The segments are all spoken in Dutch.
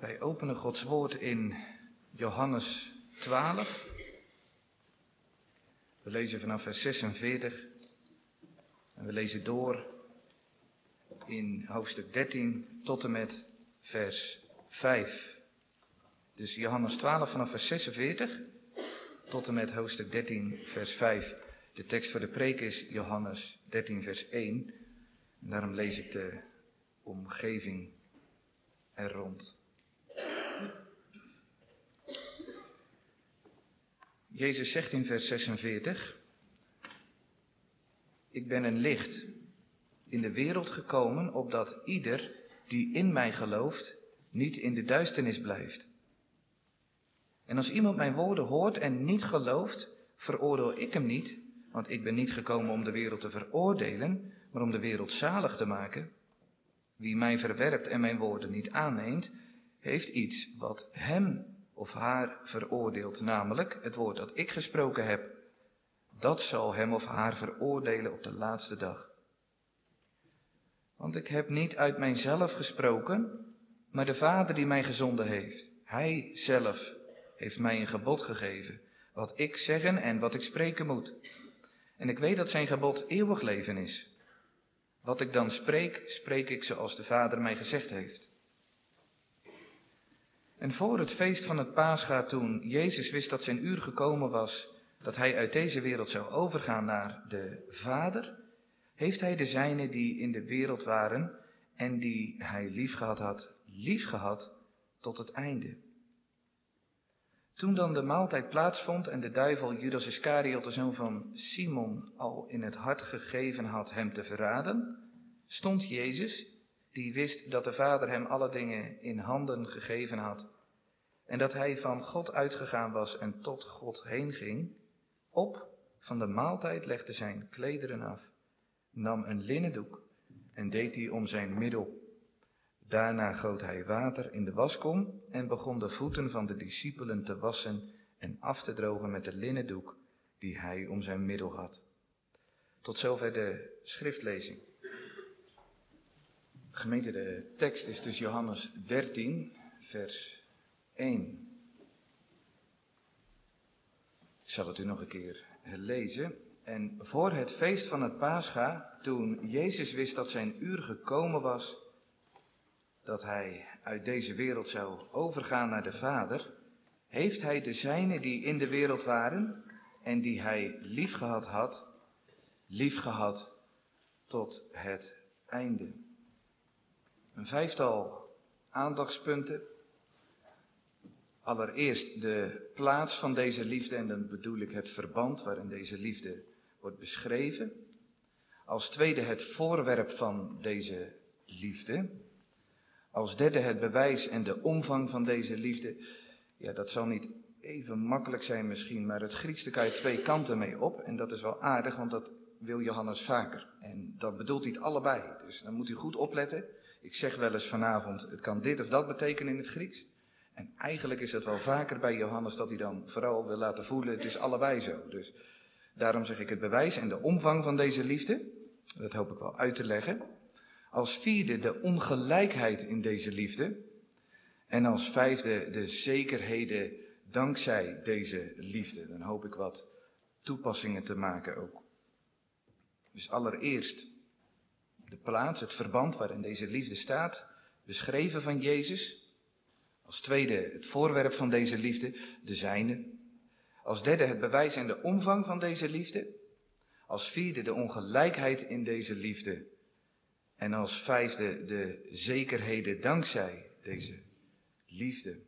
Wij openen Gods woord in Johannes 12. We lezen vanaf vers 46 en we lezen door in hoofdstuk 13 tot en met vers 5. Dus Johannes 12 vanaf vers 46 tot en met hoofdstuk 13 vers 5. De tekst voor de preek is Johannes 13 vers 1. En daarom lees ik de omgeving er rond. Jezus zegt in vers 46, ik ben een licht in de wereld gekomen, opdat ieder die in mij gelooft, niet in de duisternis blijft. En als iemand mijn woorden hoort en niet gelooft, veroordeel ik hem niet, want ik ben niet gekomen om de wereld te veroordelen, maar om de wereld zalig te maken. Wie mij verwerpt en mijn woorden niet aanneemt, heeft iets wat hem of haar veroordeelt, namelijk het woord dat ik gesproken heb. Dat zal hem of haar veroordelen op de laatste dag. Want ik heb niet uit mijzelf gesproken, maar de Vader die mij gezonden heeft. Hij zelf heeft mij een gebod gegeven, wat ik zeggen en wat ik spreken moet. En ik weet dat zijn gebod eeuwig leven is. Wat ik dan spreek, spreek ik zoals de Vader mij gezegd heeft. En voor het feest van het Pascha, toen Jezus wist dat zijn uur gekomen was, dat hij uit deze wereld zou overgaan naar de Vader, heeft hij de zijnen die in de wereld waren en die hij liefgehad had, liefgehad tot het einde. Toen dan de maaltijd plaatsvond en de duivel Judas Iscariot, de zoon van Simon, al in het hart gegeven had hem te verraden, stond Jezus, die wist dat de Vader hem alle dingen in handen gegeven had en dat hij van God uitgegaan was en tot God heen ging, op van de maaltijd legde zijn klederen af, nam een linnen doek en deed die om zijn middel. Daarna goot hij water in de waskom en begon de voeten van de discipelen te wassen en af te drogen met de linnen doek die hij om zijn middel had. Tot zover de schriftlezing. Gemeente, de tekst is dus Johannes 13, vers 1. Ik zal het u nog een keer lezen. En voor het feest van het Pascha, toen Jezus wist dat zijn uur gekomen was, dat hij uit deze wereld zou overgaan naar de Vader, heeft hij de zijnen die in de wereld waren en die hij liefgehad had, liefgehad tot het einde. Een vijftal aandachtspunten. Allereerst de plaats van deze liefde en dan bedoel ik het verband waarin deze liefde wordt beschreven. Als tweede het voorwerp van deze liefde. Als derde het bewijs en de omvang van deze liefde. Ja, dat zal niet even makkelijk zijn misschien, maar het Grieks, daar kan je twee kanten mee op. En dat is wel aardig, want dat wil Johannes vaker. En dat bedoelt hij het allebei. Dus dan moet u goed opletten. Ik zeg wel eens vanavond, het kan dit of dat betekenen in het Grieks. En eigenlijk is het wel vaker bij Johannes dat hij dan vooral wil laten voelen, het is allebei zo. Dus daarom zeg ik het bewijs en de omvang van deze liefde, dat hoop ik wel uit te leggen. Als vierde de ongelijkheid in deze liefde. En als vijfde de zekerheden dankzij deze liefde. Dan hoop ik wat toepassingen te maken ook. Dus allereerst de plaats, het verband waarin deze liefde staat, beschreven van Jezus. Als tweede het voorwerp van deze liefde, de zijne. Als derde het bewijs en de omvang van deze liefde. Als vierde de ongelijkheid in deze liefde. En als vijfde de zekerheden dankzij deze liefde.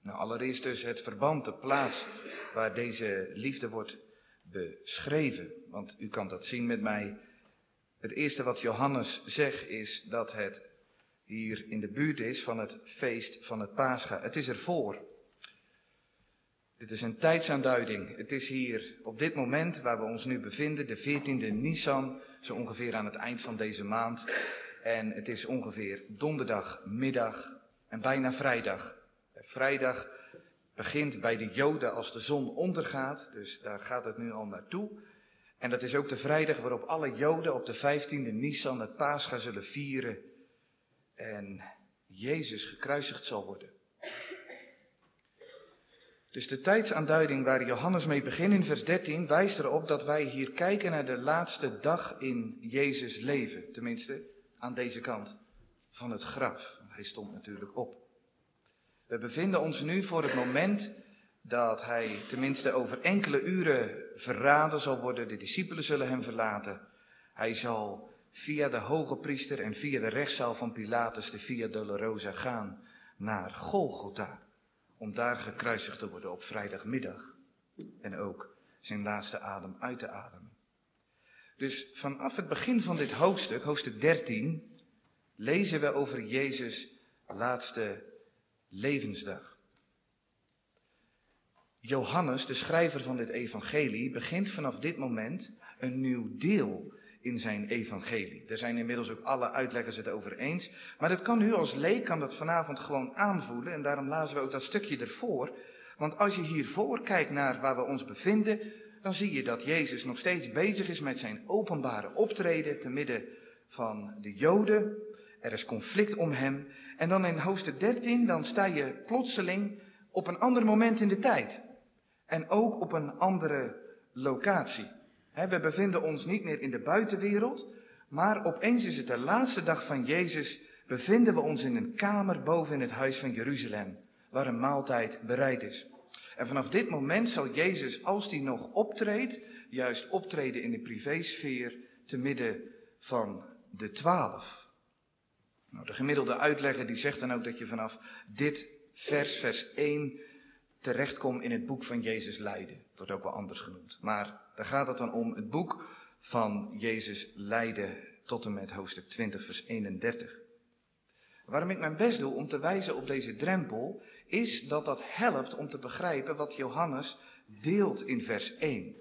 Nou, allereerst dus het verband, de plaats waar deze liefde wordt beschreven. Want u kan dat zien met mij. Het eerste wat Johannes zegt is dat het hier in de buurt is van het feest van het Pascha. Het is ervoor. Dit is een tijdsaanduiding. Het is hier op dit moment waar we ons nu bevinden, de 14e Nisan, zo ongeveer aan het eind van deze maand. En het is ongeveer donderdagmiddag en bijna vrijdag. Vrijdag begint bij de Joden als de zon ondergaat, dus daar gaat het nu al naartoe. En dat is ook de vrijdag waarop alle Joden op de 15e Nisan het Pascha zullen vieren. En Jezus gekruisigd zal worden. Dus de tijdsaanduiding waar Johannes mee begint in vers 13 wijst erop dat wij hier kijken naar de laatste dag in Jezus' leven. Tenminste, aan deze kant van het graf. Hij stond natuurlijk op. We bevinden ons nu voor het moment dat hij tenminste over enkele uren verraden zal worden. De discipelen zullen hem verlaten. Hij zal via de hoge priester en via de rechtszaal van Pilatus, de Via Dolorosa, gaan naar Golgotha. Om daar gekruisigd te worden op vrijdagmiddag. En ook zijn laatste adem uit te ademen. Dus vanaf het begin van dit hoofdstuk, hoofdstuk 13, lezen we over Jezus' laatste levensdag. Johannes, de schrijver van dit evangelie, begint vanaf dit moment een nieuw deel in zijn evangelie. Er zijn inmiddels ook alle uitleggers het over eens. Maar dat kan u als leek kan dat vanavond gewoon aanvoelen. En daarom lazen we ook dat stukje ervoor. Want als je hiervoor kijkt naar waar we ons bevinden, dan zie je dat Jezus nog steeds bezig is met zijn openbare optreden te midden van de Joden. Er is conflict om hem. En dan in hoofdstuk 13, dan sta je plotseling op een ander moment in de tijd. En ook op een andere locatie. We bevinden ons niet meer in de buitenwereld, maar opeens is het de laatste dag van Jezus, bevinden we ons in een kamer boven in het huis van Jeruzalem, waar een maaltijd bereid is. En vanaf dit moment zal Jezus, als hij nog optreedt, juist optreden in de privésfeer te midden van de twaalf. Nou, de gemiddelde uitlegger die zegt dan ook dat je vanaf dit vers, vers 1, terechtkomt in het boek van Jezus lijden. Het wordt ook wel anders genoemd. Maar daar gaat het dan om het boek van Jezus lijden tot en met hoofdstuk 20, vers 31. Waarom ik mijn best doe om te wijzen op deze drempel, is dat dat helpt om te begrijpen wat Johannes deelt in vers 1.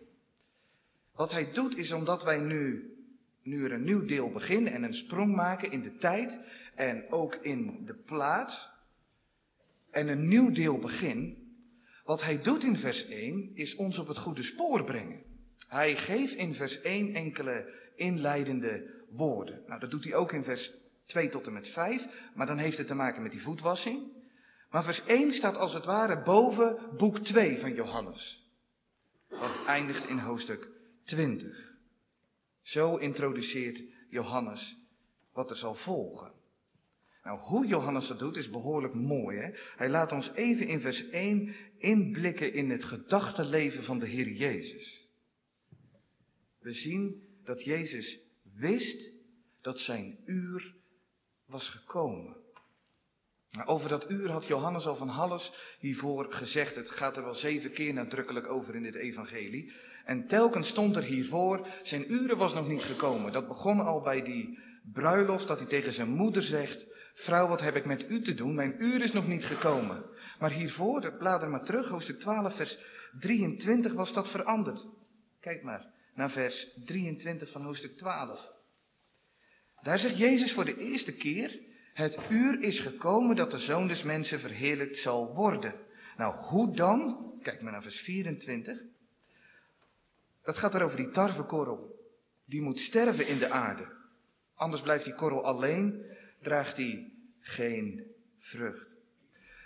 Wat hij doet is omdat wij nu, nu er een nieuw deel beginnen en een sprong maken in de tijd en ook in de plaats en een nieuw deel begin, wat hij doet in vers 1 is ons op het goede spoor brengen. Hij geeft in vers 1 enkele inleidende woorden. Nou, dat doet hij ook in vers 2 tot en met 5, maar dan heeft het te maken met die voetwassing. Maar vers 1 staat als het ware boven boek 2 van Johannes. Wat eindigt in hoofdstuk 20. Zo introduceert Johannes wat er zal volgen. Nou, hoe Johannes dat doet is behoorlijk mooi. Hè? Hij laat ons even in vers 1 inblikken in het gedachtenleven van de Heer Jezus. We zien dat Jezus wist dat zijn uur was gekomen. Nou, over dat uur had Johannes al van Halles hiervoor gezegd. Het gaat er wel zeven keer nadrukkelijk over in dit evangelie. En telkens stond er hiervoor, zijn uren was nog niet gekomen. Dat begon al bij die bruiloft, dat hij tegen zijn moeder zegt, vrouw wat heb ik met u te doen, mijn uur is nog niet gekomen. Maar hiervoor, blader maar terug, hoofdstuk 12, vers 23 was dat veranderd. Kijk maar naar vers 23 van hoofdstuk 12. Daar zegt Jezus voor de eerste keer, het uur is gekomen dat de zoon des mensen verheerlijkt zal worden. Nou, hoe dan? Kijk maar naar vers 24. Dat gaat er over die tarwekorrel. Die moet sterven in de aarde. Anders blijft die korrel alleen, draagt die geen vrucht.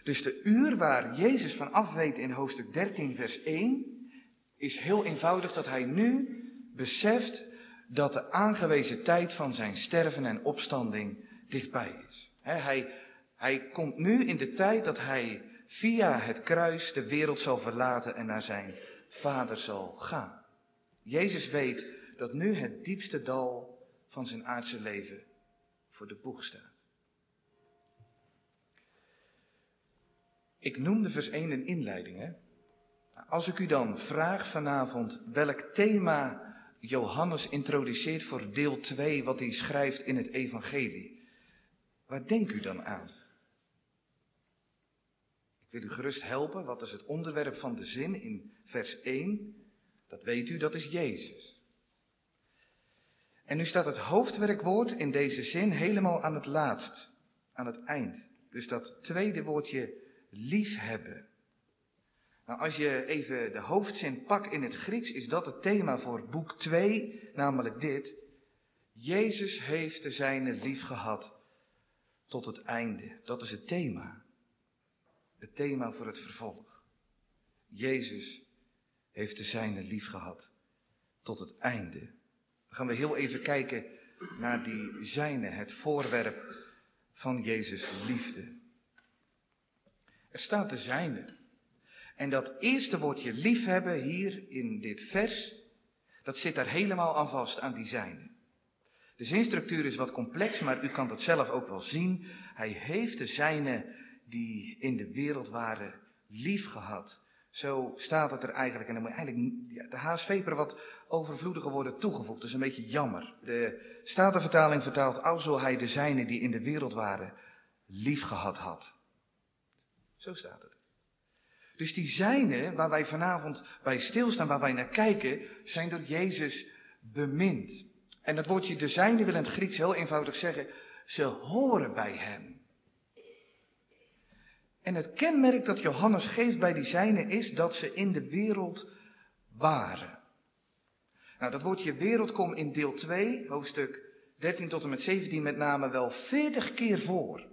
Dus de uur waar Jezus van af weet in hoofdstuk 13, vers 1, is heel eenvoudig dat hij nu beseft dat de aangewezen tijd van zijn sterven en opstanding dichtbij is. hij, hij komt nu in de tijd dat hij via het kruis de wereld zal verlaten en naar zijn vader zal gaan. Jezus weet dat nu het diepste dal van zijn aardse leven voor de boeg staat. Ik noemde vers 1 een inleiding. Hè? Als ik u dan vraag vanavond welk thema Johannes introduceert voor deel 2 wat hij schrijft in het evangelie, waar denkt u dan aan? Ik wil u gerust helpen. Wat is het onderwerp van de zin in vers 1? Dat weet u, dat is Jezus. En nu staat het hoofdwerkwoord in deze zin helemaal aan het laatst, aan het eind. Dus dat tweede woordje liefhebben. Nou, als je even de hoofdzin pakt in het Grieks, is dat het thema voor boek 2, namelijk dit. Jezus heeft de zijne lief gehad tot het einde. Dat is het thema. Het thema voor het vervolg. Jezus heeft de zijne lief gehad tot het einde. Dan gaan we heel even kijken naar die zijne, het voorwerp van Jezus liefde. Er staat de zijne. En dat eerste woordje liefhebben hier in dit vers, dat zit daar helemaal aan vast, aan die zijne. De zinstructuur is wat complex, maar u kan dat zelf ook wel zien. Hij heeft de zijne die in de wereld waren lief gehad. Zo staat het er eigenlijk. En dan moet eigenlijk de HSV wat overvloedige woorden toegevoegd. Dat is een beetje jammer. De Statenvertaling vertaalt, alzo hij de zijne die in de wereld waren lief gehad had. Zo staat het. Dus die zijnen waar wij vanavond bij stilstaan, waar wij naar kijken, zijn door Jezus bemind. En dat woordje de zijne wil in het Grieks heel eenvoudig zeggen, ze horen bij hem. En het kenmerk dat Johannes geeft bij die zijnen is dat ze in de wereld waren. Nou, dat woordje wereld komt in deel 2, hoofdstuk 13 tot en met 17 met name wel 40 keer voor.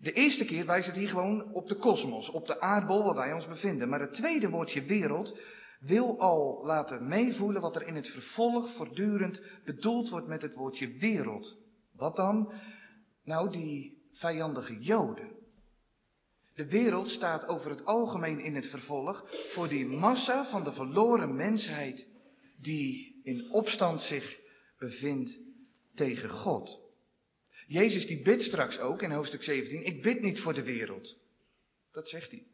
De eerste keer wijst het hier gewoon op de kosmos, op de aardbol waar wij ons bevinden. Maar het tweede woordje wereld wil al laten meevoelen wat er in het vervolg voortdurend bedoeld wordt met het woordje wereld. Wat dan? Nou, die vijandige Joden. De wereld staat over het algemeen in het vervolg voor die massa van de verloren mensheid die in opstand zich bevindt tegen God. Jezus die bidt straks ook in hoofdstuk 17, ik bid niet voor de wereld. Dat zegt hij.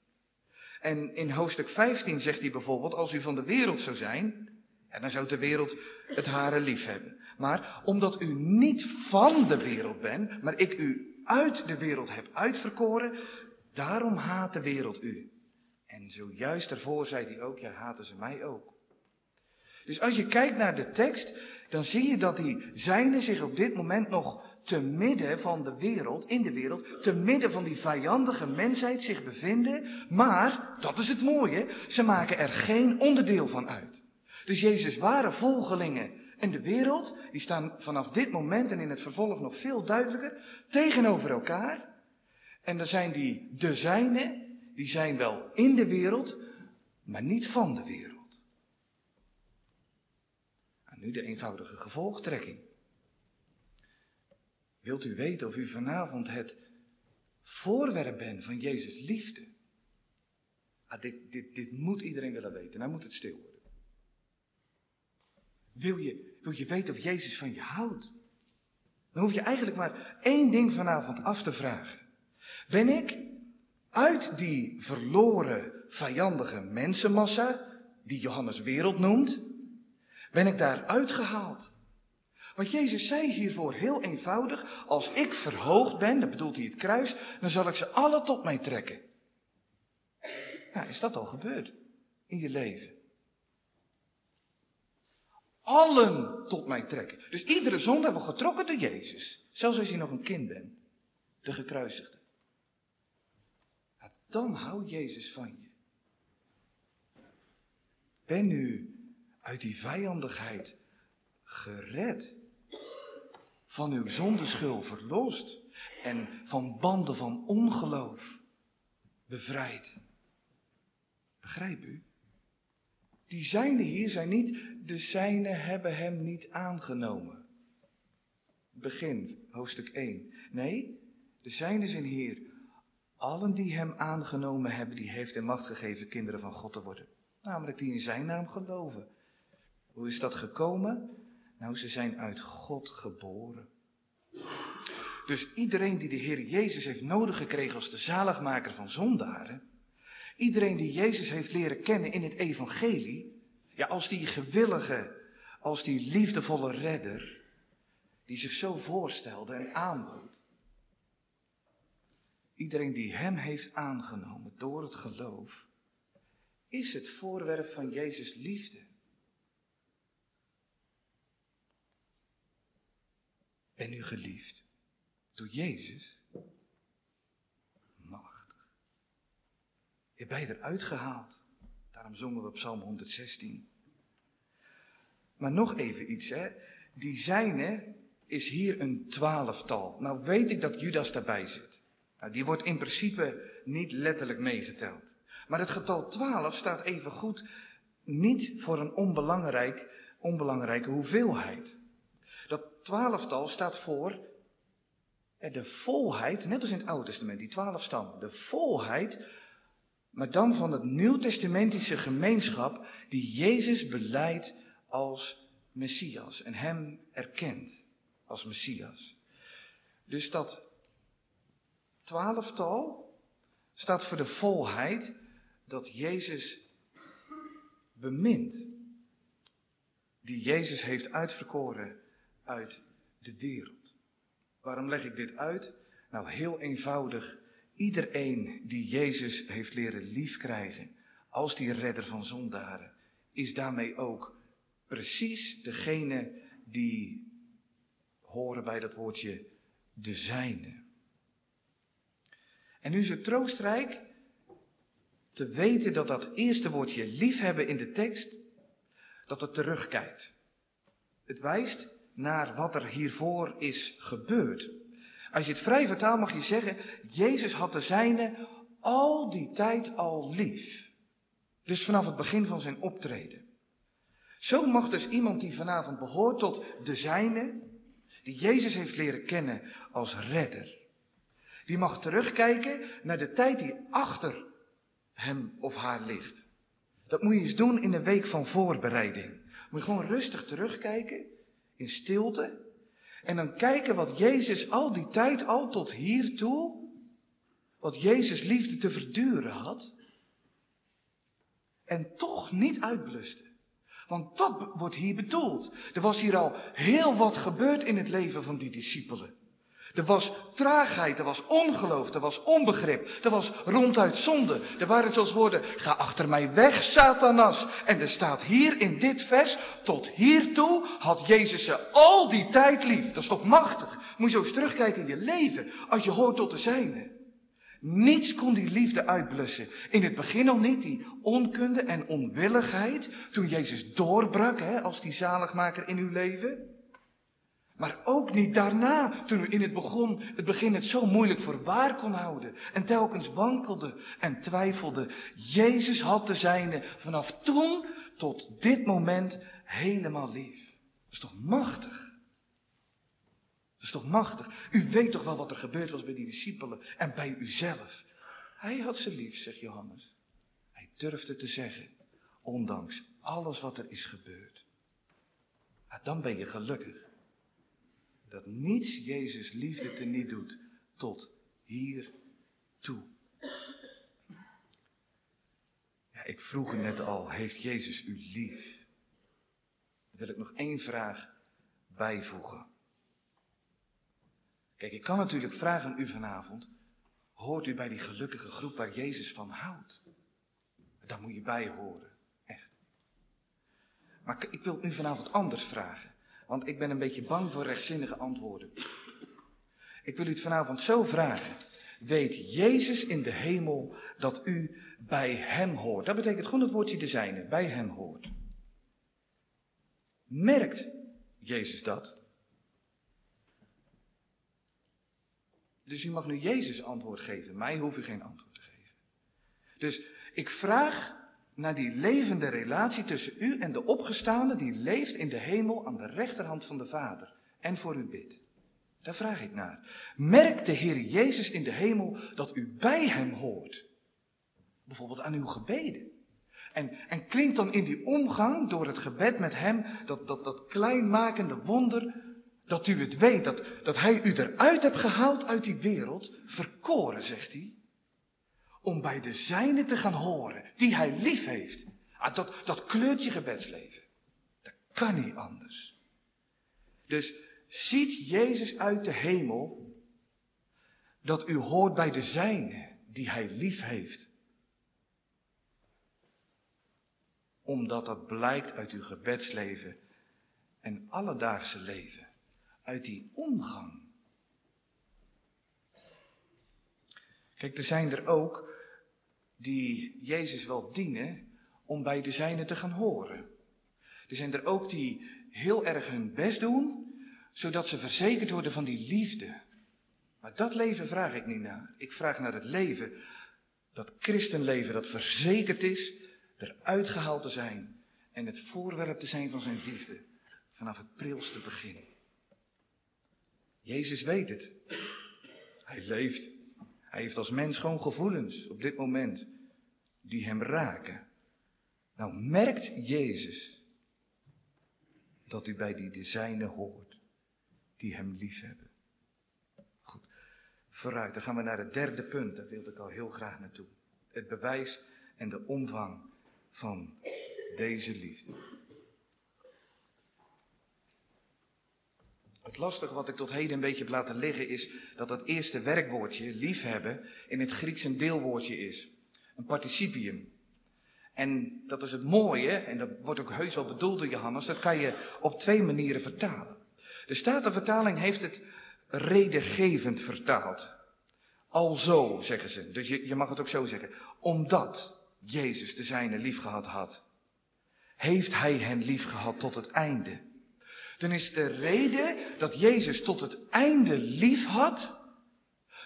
En in hoofdstuk 15 zegt hij bijvoorbeeld, als u van de wereld zou zijn, dan zou de wereld het hare lief hebben. Maar omdat u niet van de wereld bent, maar ik u uit de wereld heb uitverkoren, daarom haat de wereld u. En zojuist daarvoor zei hij ook, ja, haten ze mij ook. Dus als je kijkt naar de tekst, dan zie je dat die zijnen zich op dit moment nog te midden van de wereld, in de wereld, te midden van die vijandige mensheid zich bevinden. Maar, dat is het mooie, ze maken er geen onderdeel van uit. Dus Jezus ware volgelingen en de wereld, die staan vanaf dit moment en in het vervolg nog veel duidelijker tegenover elkaar. En dan zijn die de zijnen, die zijn wel in de wereld, maar niet van de wereld. En nu de eenvoudige gevolgtrekking. Wilt u weten of u vanavond het voorwerp bent van Jezus liefde? Ah, dit, dit, dit moet iedereen willen weten. Nou moet het stil worden. Wil je, wil je weten of Jezus van je houdt? Dan hoef je eigenlijk maar één ding vanavond af te vragen. Ben ik uit die verloren, vijandige mensenmassa, die Johannes wereld noemt, ben ik daar uitgehaald? Want Jezus zei hiervoor heel eenvoudig, als ik verhoogd ben, dan bedoelt hij het kruis, dan zal ik ze alle tot mij trekken. Nou, is dat al gebeurd in je leven? Allen tot mij trekken. Dus iedere zonde hebben we getrokken door Jezus. Zelfs als je nog een kind bent. De gekruisigde. Dan houdt Jezus van je. Ben u uit die vijandigheid gered? Van uw zondeschul verlost en van banden van ongeloof bevrijd. Begrijp u? Die zijnen hier zijn niet, de zijnen hebben hem niet aangenomen. Begin, hoofdstuk 1. Nee, de zijnen zijn hier. Allen die hem aangenomen hebben, die heeft in macht gegeven kinderen van God te worden. Namelijk die in zijn naam geloven. Hoe is dat gekomen? Nou, ze zijn uit God geboren. Dus iedereen die de Heer Jezus heeft nodig gekregen als de zaligmaker van zondaren, iedereen die Jezus heeft leren kennen in het evangelie, ja, als die gewillige, als die liefdevolle redder, die zich zo voorstelde en aanbood. Iedereen die Hem heeft aangenomen door het geloof, is het voorwerp van Jezus liefde. Ben u geliefd door Jezus? Machtig. Je bent eruit gehaald. Daarom zongen we Psalm 116. Maar nog even iets, hè. Die zijne, is hier een twaalftal. Nou weet ik dat Judas daarbij zit. Nou, die wordt in principe niet letterlijk meegeteld. Maar het getal 12 staat even goed niet voor een onbelangrijk, onbelangrijke hoeveelheid. Twaalftal staat voor de volheid, net als in het Oude Testament, die twaalf stammen, de volheid, maar dan van het Nieuw-testamentische gemeenschap die Jezus beleidt als Messias en hem erkent als Messias. Dus dat twaalftal staat voor de volheid dat Jezus bemint. Die Jezus heeft uitverkoren uit de wereld. Waarom leg ik dit uit? Nou, heel eenvoudig. Iedereen die Jezus heeft leren liefkrijgen als die redder van zondaren, is daarmee ook precies degene die horen bij dat woordje de zijne. En nu is het troostrijk te weten dat dat eerste woordje liefhebben in de tekst, dat het terugkijkt. Het wijst naar wat er hiervoor is gebeurd. Als je het vrij vertaalt mag je zeggen, Jezus had de zijne al die tijd al lief. Dus vanaf het begin van zijn optreden. Zo mag dus iemand die vanavond behoort tot de zijne, die Jezus heeft leren kennen als redder, die mag terugkijken naar de tijd die achter hem of haar ligt. Dat moet je eens doen in een week van voorbereiding. Moet je gewoon rustig terugkijken, in stilte. En dan kijken wat Jezus al die tijd, al tot hiertoe, wat Jezus liefde te verduren had. En toch niet uitbluste. Want dat wordt hier bedoeld. Er was hier al heel wat gebeurd in het leven van die discipelen. Er was traagheid, er was ongeloof, er was onbegrip, er was ronduit zonde. Er waren zelfs woorden, ga achter mij weg, Satanas. En er staat hier in dit vers, tot hiertoe had Jezus ze al die tijd lief. Dat is toch machtig? Moet je zo eens terugkijken in je leven, als je hoort tot de zijne. Niets kon die liefde uitblussen. In het begin al niet, die onkunde en onwilligheid, toen Jezus doorbrak hè, als die zaligmaker in uw leven. Maar ook niet daarna, toen u in het, begon, het begin het zo moeilijk voor waar kon houden. En telkens wankelde en twijfelde. Jezus had de zijne vanaf toen tot dit moment helemaal lief. Dat is toch machtig? Dat is toch machtig? U weet toch wel wat er gebeurd was bij die discipelen en bij uzelf. Hij had ze lief, zegt Johannes. Hij durfde te zeggen, ondanks alles wat er is gebeurd. dan ben je gelukkig dat niets Jezus liefde teniet doet tot hier toe. Ja, ik vroeg u net al, heeft Jezus u lief? Dan wil ik nog één vraag bijvoegen. Kijk, ik kan natuurlijk vragen aan u vanavond, hoort u bij die gelukkige groep waar Jezus van houdt? Daar moet je bij horen, echt. Maar ik wil u vanavond anders vragen. Want ik ben een beetje bang voor rechtzinnige antwoorden. Ik wil u het vanavond zo vragen. Weet Jezus in de hemel dat u bij Hem hoort? Dat betekent gewoon het woordje de zijne, bij Hem hoort. Merkt Jezus dat? Dus u mag nu Jezus antwoord geven. Mij hoef u geen antwoord te geven. Dus ik vraag naar die levende relatie tussen u en de opgestaande die leeft in de hemel aan de rechterhand van de Vader en voor u bidt. Daar vraag ik naar. Merkt de Heer Jezus in de hemel dat u bij Hem hoort? Bijvoorbeeld aan uw gebeden. En, en klinkt dan in die omgang door het gebed met Hem dat, dat, dat kleinmakende wonder dat u het weet, dat, dat Hij u eruit hebt gehaald uit die wereld, verkoren, zegt hij om bij de zijne te gaan horen, die hij lief heeft. Ah, dat, dat kleurt je gebedsleven. Dat kan niet anders. Dus ziet Jezus uit de hemel dat u hoort bij de zijne die hij lief heeft. Omdat dat blijkt uit uw gebedsleven en alledaagse leven. Uit die omgang. Kijk, er zijn er ook die Jezus wel dienen om bij de zijne te gaan horen. Er zijn er ook die heel erg hun best doen, zodat ze verzekerd worden van die liefde. Maar dat leven vraag ik niet naar. Ik vraag naar het leven, dat christenleven dat verzekerd is, eruit gehaald te zijn en het voorwerp te zijn van zijn liefde vanaf het prilste begin. Jezus weet het. Hij leeft. Hij heeft als mens gewoon gevoelens op dit moment die hem raken. Nou merkt Jezus dat u bij die de hoort, die hem lief hebben. Goed, vooruit. Dan gaan we naar het derde punt, daar wilde ik al heel graag naartoe. Het bewijs en de omvang van deze liefde. Het lastige wat ik tot heden een beetje heb laten liggen is dat het eerste werkwoordje, liefhebben, in het Grieks een deelwoordje is. Een participium. En dat is het mooie, en dat wordt ook heus wel bedoeld door Johannes, dat kan je op twee manieren vertalen. De Statenvertaling heeft het redengevend vertaald. Alzo, zeggen ze. Dus je, je mag het ook zo zeggen. Omdat Jezus de zijne lief gehad had, heeft hij hen lief gehad tot het einde. Dan is de reden dat Jezus tot het einde lief had,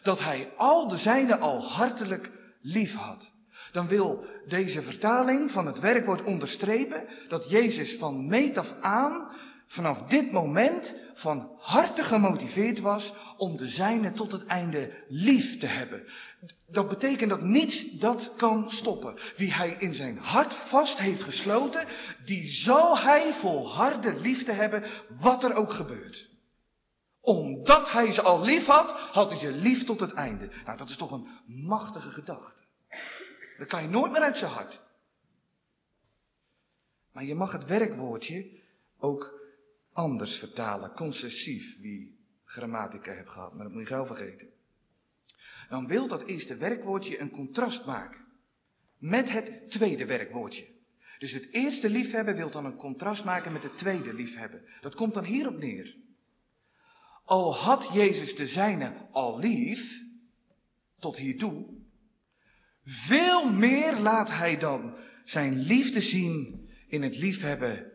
dat hij al de zijne al hartelijk lief had. Dan wil deze vertaling van het werkwoord onderstrepen dat Jezus van meet af aan, vanaf dit moment, van harte gemotiveerd was om de zijne tot het einde lief te hebben. Dat betekent dat niets dat kan stoppen. Wie hij in zijn hart vast heeft gesloten, die zal hij volharden lief te hebben, wat er ook gebeurt. Omdat hij ze al lief had, had hij ze lief tot het einde. Nou, dat is toch een machtige gedachte. Dat kan je nooit meer uit zijn hart. Maar je mag het werkwoordje ook anders vertalen, concessief, wie grammatica hebt gehad, maar dat moet je gauw vergeten. Dan wil dat eerste werkwoordje een contrast maken met het tweede werkwoordje. Dus het eerste liefhebben wil dan een contrast maken met het tweede liefhebben. Dat komt dan hierop neer. Al had Jezus de zijne al lief, tot hiertoe, veel meer laat hij dan zijn liefde zien in het liefhebben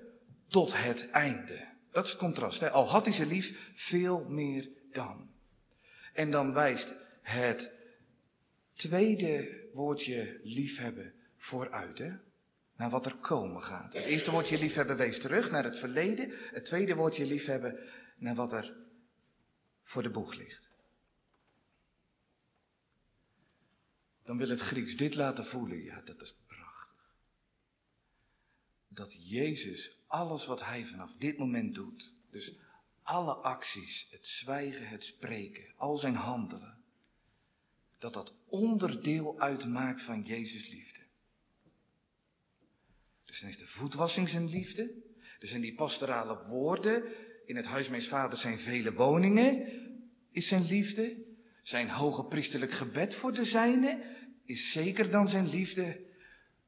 tot het einde. Dat is het contrast. Hè? Al had hij ze lief, veel meer dan. En dan wijst het tweede woordje liefhebben vooruit. Hè? Naar wat er komen gaat. Het eerste woordje liefhebben wees terug naar het verleden. Het tweede woordje liefhebben naar wat er voor de boeg ligt. dan wil het Grieks dit laten voelen. Ja, dat is prachtig. Dat Jezus alles wat hij vanaf dit moment doet, dus alle acties, het zwijgen, het spreken, al zijn handelen, dat dat onderdeel uitmaakt van Jezus liefde. Dus dan is de voetwassing zijn liefde. Er zijn die pastorale woorden. In het huis mijn vader zijn vele woningen. Is zijn liefde. Zijn hoge priesterlijk gebed voor de zijne is zeker dan zijn liefde,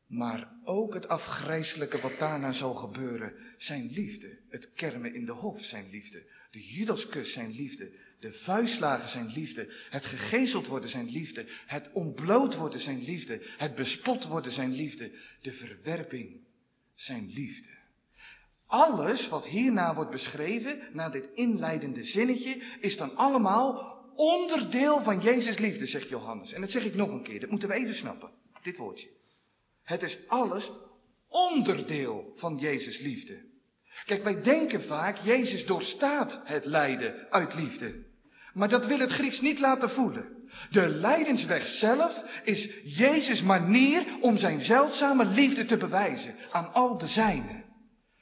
maar ook het afgrijzelijke wat daarna zal gebeuren, zijn liefde. Het kermen in de hof, zijn liefde. De judaskus, zijn liefde. De vuistslagen, zijn liefde. Het gegezeld worden, zijn liefde. Het ontbloot worden, zijn liefde. Het bespot worden, zijn liefde. De verwerping, zijn liefde. Alles wat hierna wordt beschreven, na dit inleidende zinnetje, is dan allemaal onderdeel van Jezus liefde, zegt Johannes. En dat zeg ik nog een keer, dat moeten we even snappen. Dit woordje. Het is alles onderdeel van Jezus liefde. Kijk, wij denken vaak, Jezus doorstaat het lijden uit liefde. Maar dat wil het Grieks niet laten voelen. De lijdensweg zelf is Jezus' manier om zijn zeldzame liefde te bewijzen aan al de zijnen.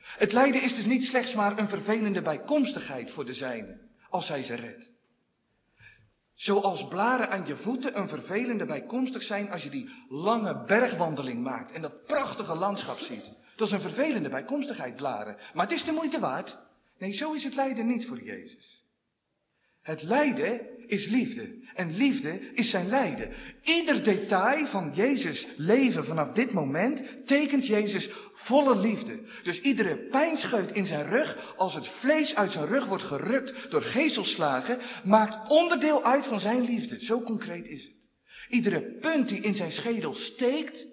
Het lijden is dus niet slechts maar een vervelende bijkomstigheid voor de zijnen, als hij ze redt. Zoals blaren aan je voeten een vervelende bijkomstig zijn als je die lange bergwandeling maakt en dat prachtige landschap ziet. Dat is een vervelende bijkomstigheid, blaren. Maar het is de moeite waard. Nee, zo is het lijden niet voor Jezus. Het lijden is liefde. En liefde is zijn lijden. Ieder detail van Jezus' leven vanaf dit moment tekent Jezus volle liefde. Dus iedere pijnscheut in zijn rug, als het vlees uit zijn rug wordt gerukt door gezelslagen, maakt onderdeel uit van zijn liefde. Zo concreet is het. Iedere punt die in zijn schedel steekt,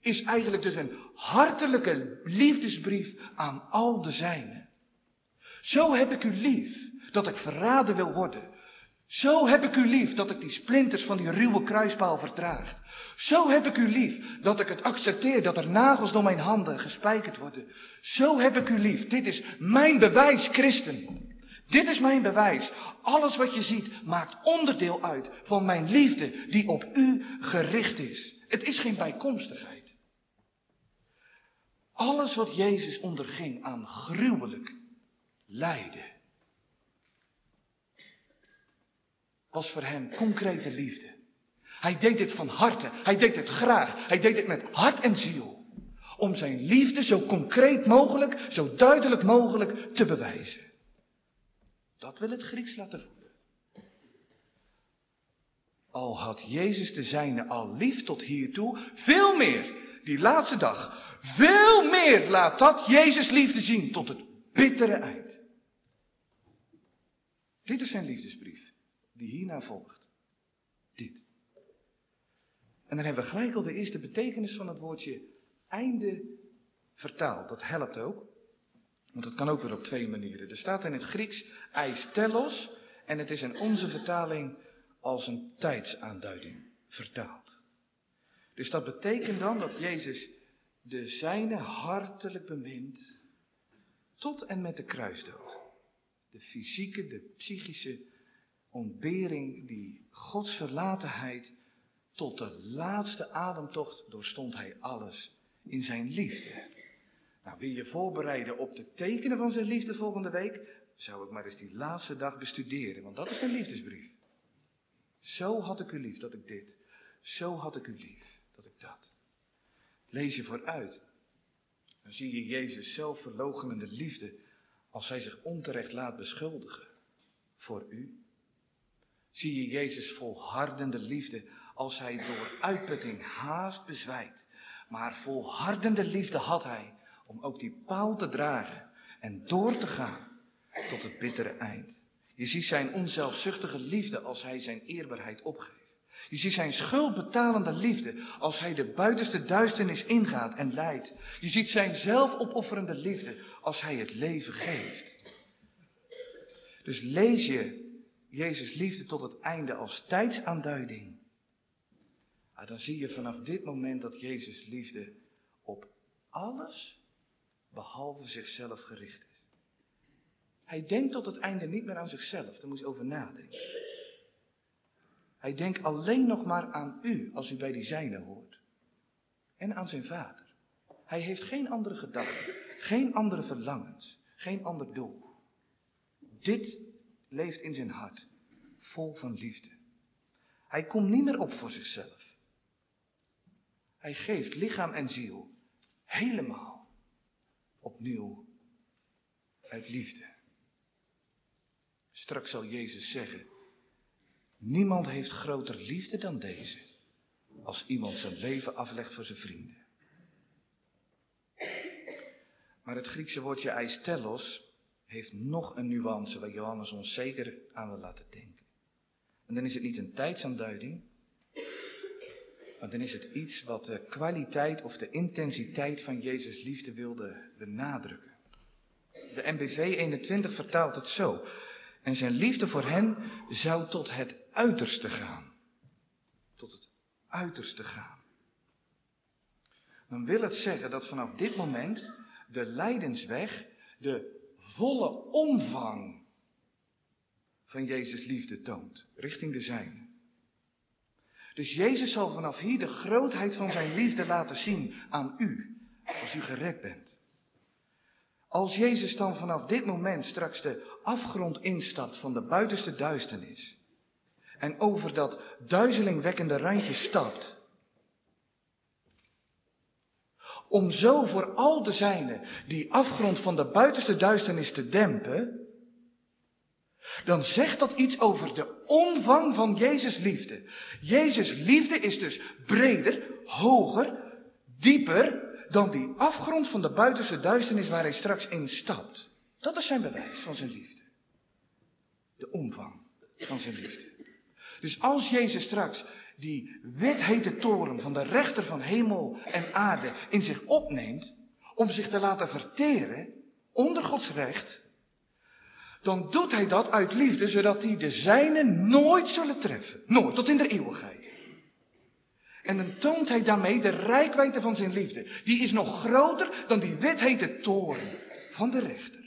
is eigenlijk dus een hartelijke liefdesbrief aan al de zijnen. Zo heb ik u lief dat ik verraden wil worden. Zo heb ik u lief dat ik die splinters van die ruwe kruispaal vertraag. Zo heb ik u lief dat ik het accepteer dat er nagels door mijn handen gespijkerd worden. Zo heb ik u lief. Dit is mijn bewijs, christen. Dit is mijn bewijs. Alles wat je ziet maakt onderdeel uit van mijn liefde die op u gericht is. Het is geen bijkomstigheid. Alles wat Jezus onderging aan gruwelijk lijden was voor hem concrete liefde. Hij deed dit van harte. Hij deed het graag. Hij deed het met hart en ziel. Om zijn liefde zo concreet mogelijk, zo duidelijk mogelijk te bewijzen. Dat wil het Grieks laten voelen. Al had Jezus de zijne al lief tot hiertoe, veel meer, die laatste dag, veel meer laat dat Jezus liefde zien tot het bittere eind. Dit is zijn liefdesbrief, die hierna volgt. Dit. En dan hebben we gelijk al de eerste betekenis van het woordje einde vertaald. Dat helpt ook. Want het kan ook weer op twee manieren. Er staat in het Grieks eistelos en het is in onze vertaling als een tijdsaanduiding vertaald. Dus dat betekent dan dat Jezus de zijne hartelijk bemint tot en met de kruisdood. De fysieke, de psychische ontbering, die Gods verlatenheid tot de laatste ademtocht doorstond hij alles in zijn liefde. Nou, wil je voorbereiden op de tekenen van zijn liefde volgende week? Zou ik maar eens die laatste dag bestuderen, want dat is zijn liefdesbrief. Zo had ik u lief dat ik dit. Zo had ik u lief dat ik dat. Lees je vooruit. Dan zie je Jezus zelf verlogenende liefde als hij zich onterecht laat beschuldigen voor u. Zie je Jezus volhardende liefde als hij door uitputting haast bezwijkt. Maar volhardende liefde had hij om ook die paal te dragen en door te gaan tot het bittere eind. Je ziet zijn onzelfzuchtige liefde als hij zijn eerbaarheid opgeeft. Je ziet zijn schuldbetalende liefde als hij de buitenste duisternis ingaat en leidt. Je ziet zijn zelfopofferende liefde als hij het leven geeft. Dus lees je Jezus liefde tot het einde als tijdsaanduiding. Ah, dan zie je vanaf dit moment dat Jezus liefde op alles behalve zichzelf gericht is. Hij denkt tot het einde niet meer aan zichzelf, daar moet je over nadenken. Hij denkt alleen nog maar aan u als u bij die zijne hoort. En aan zijn vader. Hij heeft geen andere gedachten, geen andere verlangens, geen ander doel. Dit leeft in zijn hart, vol van liefde. Hij komt niet meer op voor zichzelf. Hij geeft lichaam en ziel helemaal opnieuw uit liefde. Straks zal Jezus zeggen, niemand heeft groter liefde dan deze, als iemand zijn leven aflegt voor zijn vrienden. Maar het Griekse woordje eistelos heeft nog een nuance waar Johannes ons zeker aan wil laten denken. En dan is het niet een tijdsaanduiding, maar dan is het iets wat de kwaliteit of de intensiteit van Jezus' liefde wilde benadrukken. De MBV 21 vertaalt het zo. En zijn liefde voor hen zou tot het uiterste gaan. Tot het uiterste gaan. Dan wil het zeggen dat vanaf dit moment de lijdensweg de volle omvang van Jezus liefde toont, richting de zijne. Dus Jezus zal vanaf hier de grootheid van zijn liefde laten zien aan u, als u gered bent. Als Jezus dan vanaf dit moment straks de afgrond instapt van de buitenste duisternis en over dat duizelingwekkende randje stapt, om zo voor al de zijnen die afgrond van de buitenste duisternis te dempen, dan zegt dat iets over de omvang van Jezus liefde. Jezus liefde is dus breder, hoger, dieper dan die afgrond van de buitenste duisternis waar hij straks in stapt. Dat is zijn bewijs van zijn liefde. De omvang van zijn liefde. Dus als Jezus straks die withete toren van de rechter van hemel en aarde in zich opneemt, om zich te laten verteren onder Gods recht, dan doet hij dat uit liefde, zodat hij de zijnen nooit zullen treffen. Nooit, tot in de eeuwigheid. En dan toont hij daarmee de rijkwijde van zijn liefde. Die is nog groter dan die wethete toren van de rechter.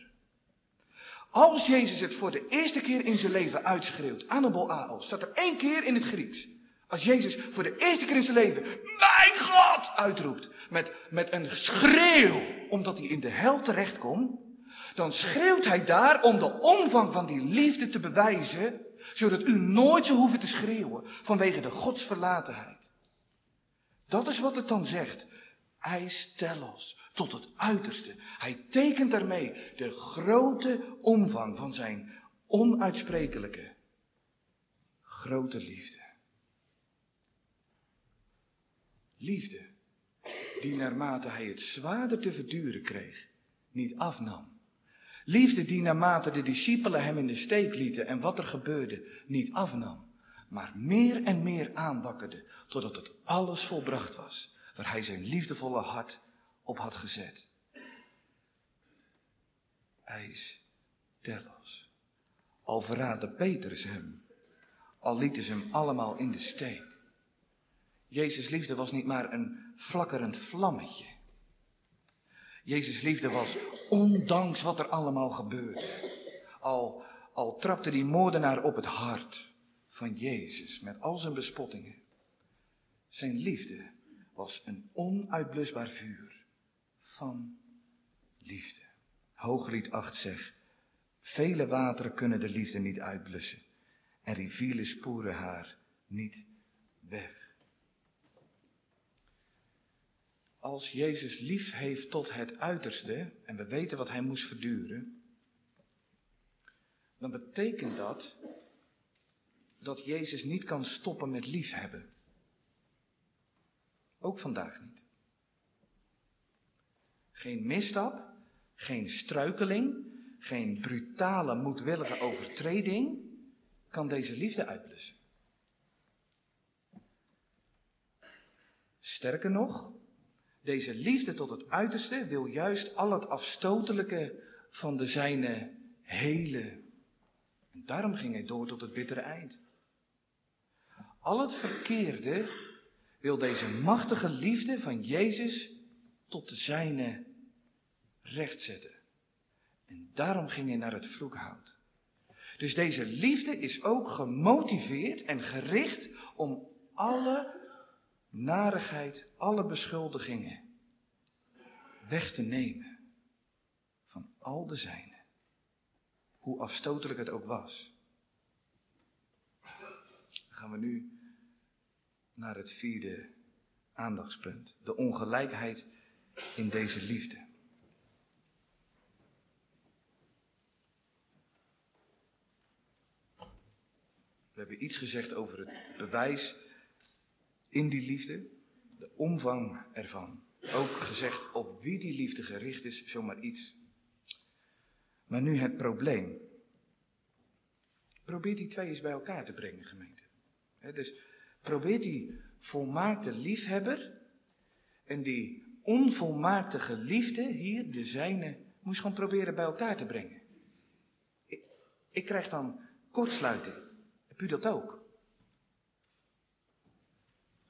Als Jezus het voor de eerste keer in zijn leven uitschreeuwt, Anabol Ao, staat er één keer in het Grieks. Als Jezus voor de eerste keer in zijn leven, mijn God, uitroept, met, met een schreeuw, omdat hij in de hel terechtkomt, dan schreeuwt hij daar om de omvang van die liefde te bewijzen, zodat u nooit zou hoeven te schreeuwen vanwege de godsverlatenheid. Dat is wat het dan zegt. Eis telos, tot het uiterste. Hij tekent daarmee de grote omvang van zijn onuitsprekelijke, grote liefde. Liefde, die naarmate hij het zwaarder te verduren kreeg, niet afnam. Liefde die naarmate de discipelen hem in de steek lieten en wat er gebeurde, niet afnam, maar meer en meer aanwakkerde, totdat het alles volbracht was, waar hij zijn liefdevolle hart op had gezet. Eis telos. Al verraadde Petrus hem, al lieten ze hem allemaal in de steek. Jezus' liefde was niet maar een flakkerend vlammetje. Jezus' liefde was ondanks wat er allemaal gebeurde. Al, al trapte die moordenaar op het hart van Jezus met al zijn bespottingen. Zijn liefde was een onuitblusbaar vuur van liefde. Hooglied 8 zegt, vele wateren kunnen de liefde niet uitblussen en rivieren spoeren haar niet weg. Als Jezus lief heeft tot het uiterste, en we weten wat hij moest verduren, dan betekent dat dat Jezus niet kan stoppen met liefhebben. Ook vandaag niet. Geen misstap, geen struikeling, geen brutale, moedwillige overtreding kan deze liefde uitblussen. Sterker nog, deze liefde tot het uiterste wil juist al het afstotelijke van de zijne hele. En daarom ging hij door tot het bittere eind. Al het verkeerde wil deze machtige liefde van Jezus tot de zijne rechtzetten. En daarom ging hij naar het vloekhout. Dus deze liefde is ook gemotiveerd en gericht om alle narigheid, alle beschuldigingen weg te nemen van al de zijnen, hoe afstotelijk het ook was. Dan gaan we nu naar het vierde aandachtspunt, de ongelijkheid in deze liefde. We hebben iets gezegd over het bewijs in die liefde, de omvang ervan. Ook gezegd op wie die liefde gericht is, zomaar iets. Maar nu het probleem. Probeer die twee eens bij elkaar te brengen, gemeente. dus probeer die volmaakte liefhebber en die onvolmaakte geliefde hier, de zijne, moest gewoon proberen bij elkaar te brengen. Ik, ik krijg dan kortsluiting. Heb u dat ook?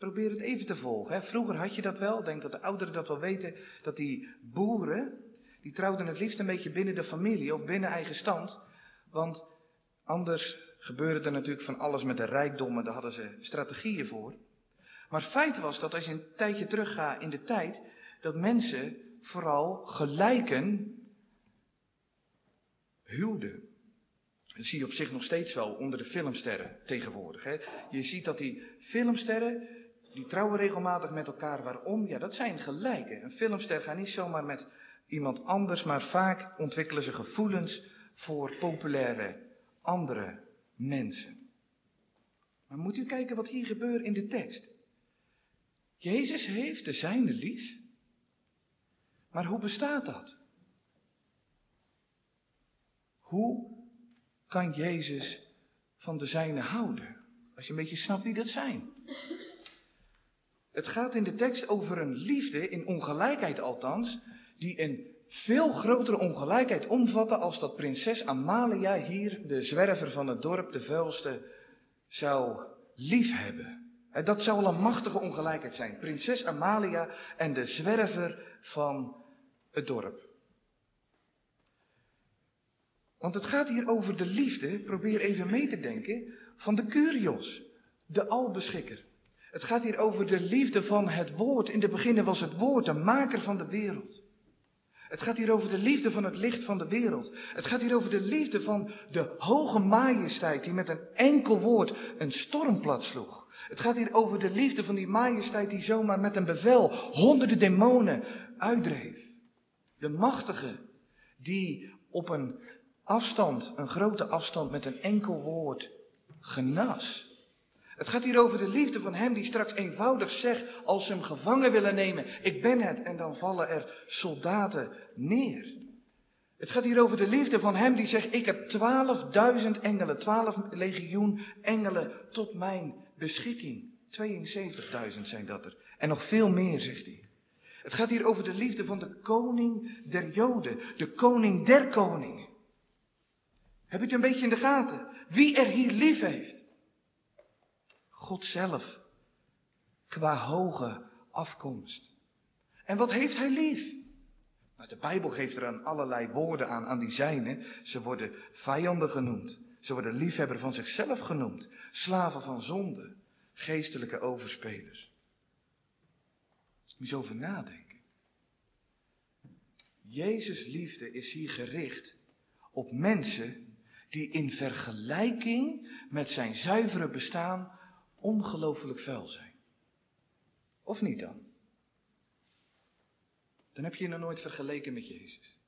Probeer het even te volgen. Hè. Vroeger had je dat wel, ik denk dat de ouderen dat wel weten, dat die boeren, die trouwden het liefst een beetje binnen de familie of binnen eigen stand. Want anders gebeurde er natuurlijk van alles met de rijkdommen, daar hadden ze strategieën voor. Maar feit was dat als je een tijdje teruggaat in de tijd, dat mensen vooral gelijken huwden. Dat zie je op zich nog steeds wel onder de filmsterren tegenwoordig. Hè. Je ziet dat die filmsterren, die trouwen regelmatig met elkaar. Waarom? Ja, dat zijn gelijken. Een filmster gaat niet zomaar met iemand anders, maar vaak ontwikkelen ze gevoelens voor populaire andere mensen. Maar moet u kijken wat hier gebeurt in de tekst. Jezus heeft de zijne lief. Maar hoe bestaat dat? Hoe kan Jezus van de zijne houden? Als je een beetje snapt wie dat zijn. Het gaat in de tekst over een liefde, in ongelijkheid althans, die een veel grotere ongelijkheid omvatten als dat prinses Amalia hier, de zwerver van het dorp, de vuilste, zou liefhebben. Dat zou al een machtige ongelijkheid zijn. Prinses Amalia en de zwerver van het dorp. Want het gaat hier over de liefde, probeer even mee te denken, van de Curios, de albeschikker. Het gaat hier over de liefde van het woord. In de beginnen was het woord de maker van de wereld. Het gaat hier over de liefde van het licht van de wereld. Het gaat hier over de liefde van de hoge majesteit die met een enkel woord een storm plat sloeg. Het gaat hier over de liefde van die majesteit die zomaar met een bevel honderden demonen uitdreef. De machtige die op een afstand, een grote afstand met een enkel woord genas. Het gaat hier over de liefde van hem die straks eenvoudig zegt als ze hem gevangen willen nemen, ik ben het, en dan vallen er soldaten neer. Het gaat hier over de liefde van hem die zegt, ik heb twaalfduizend engelen, twaalf legioen engelen tot mijn beschikking. 72.000 zijn dat er. En nog veel meer, zegt hij. Het gaat hier over de liefde van de koning der Joden, de koning der koningen. Heb je het een beetje in de gaten? Wie er hier lief heeft. God zelf, qua hoge afkomst. En wat heeft hij lief? Nou, de Bijbel geeft er aan allerlei woorden aan, aan die zijnen. Ze worden vijanden genoemd. Ze worden liefhebber van zichzelf genoemd. Slaven van zonde. Geestelijke overspelers. Moet je over nadenken. Jezus' liefde is hier gericht op mensen die in vergelijking met zijn zuivere bestaan ongelooflijk vuil zijn. Of niet dan? Dan heb je je nog nooit vergeleken met Jezus.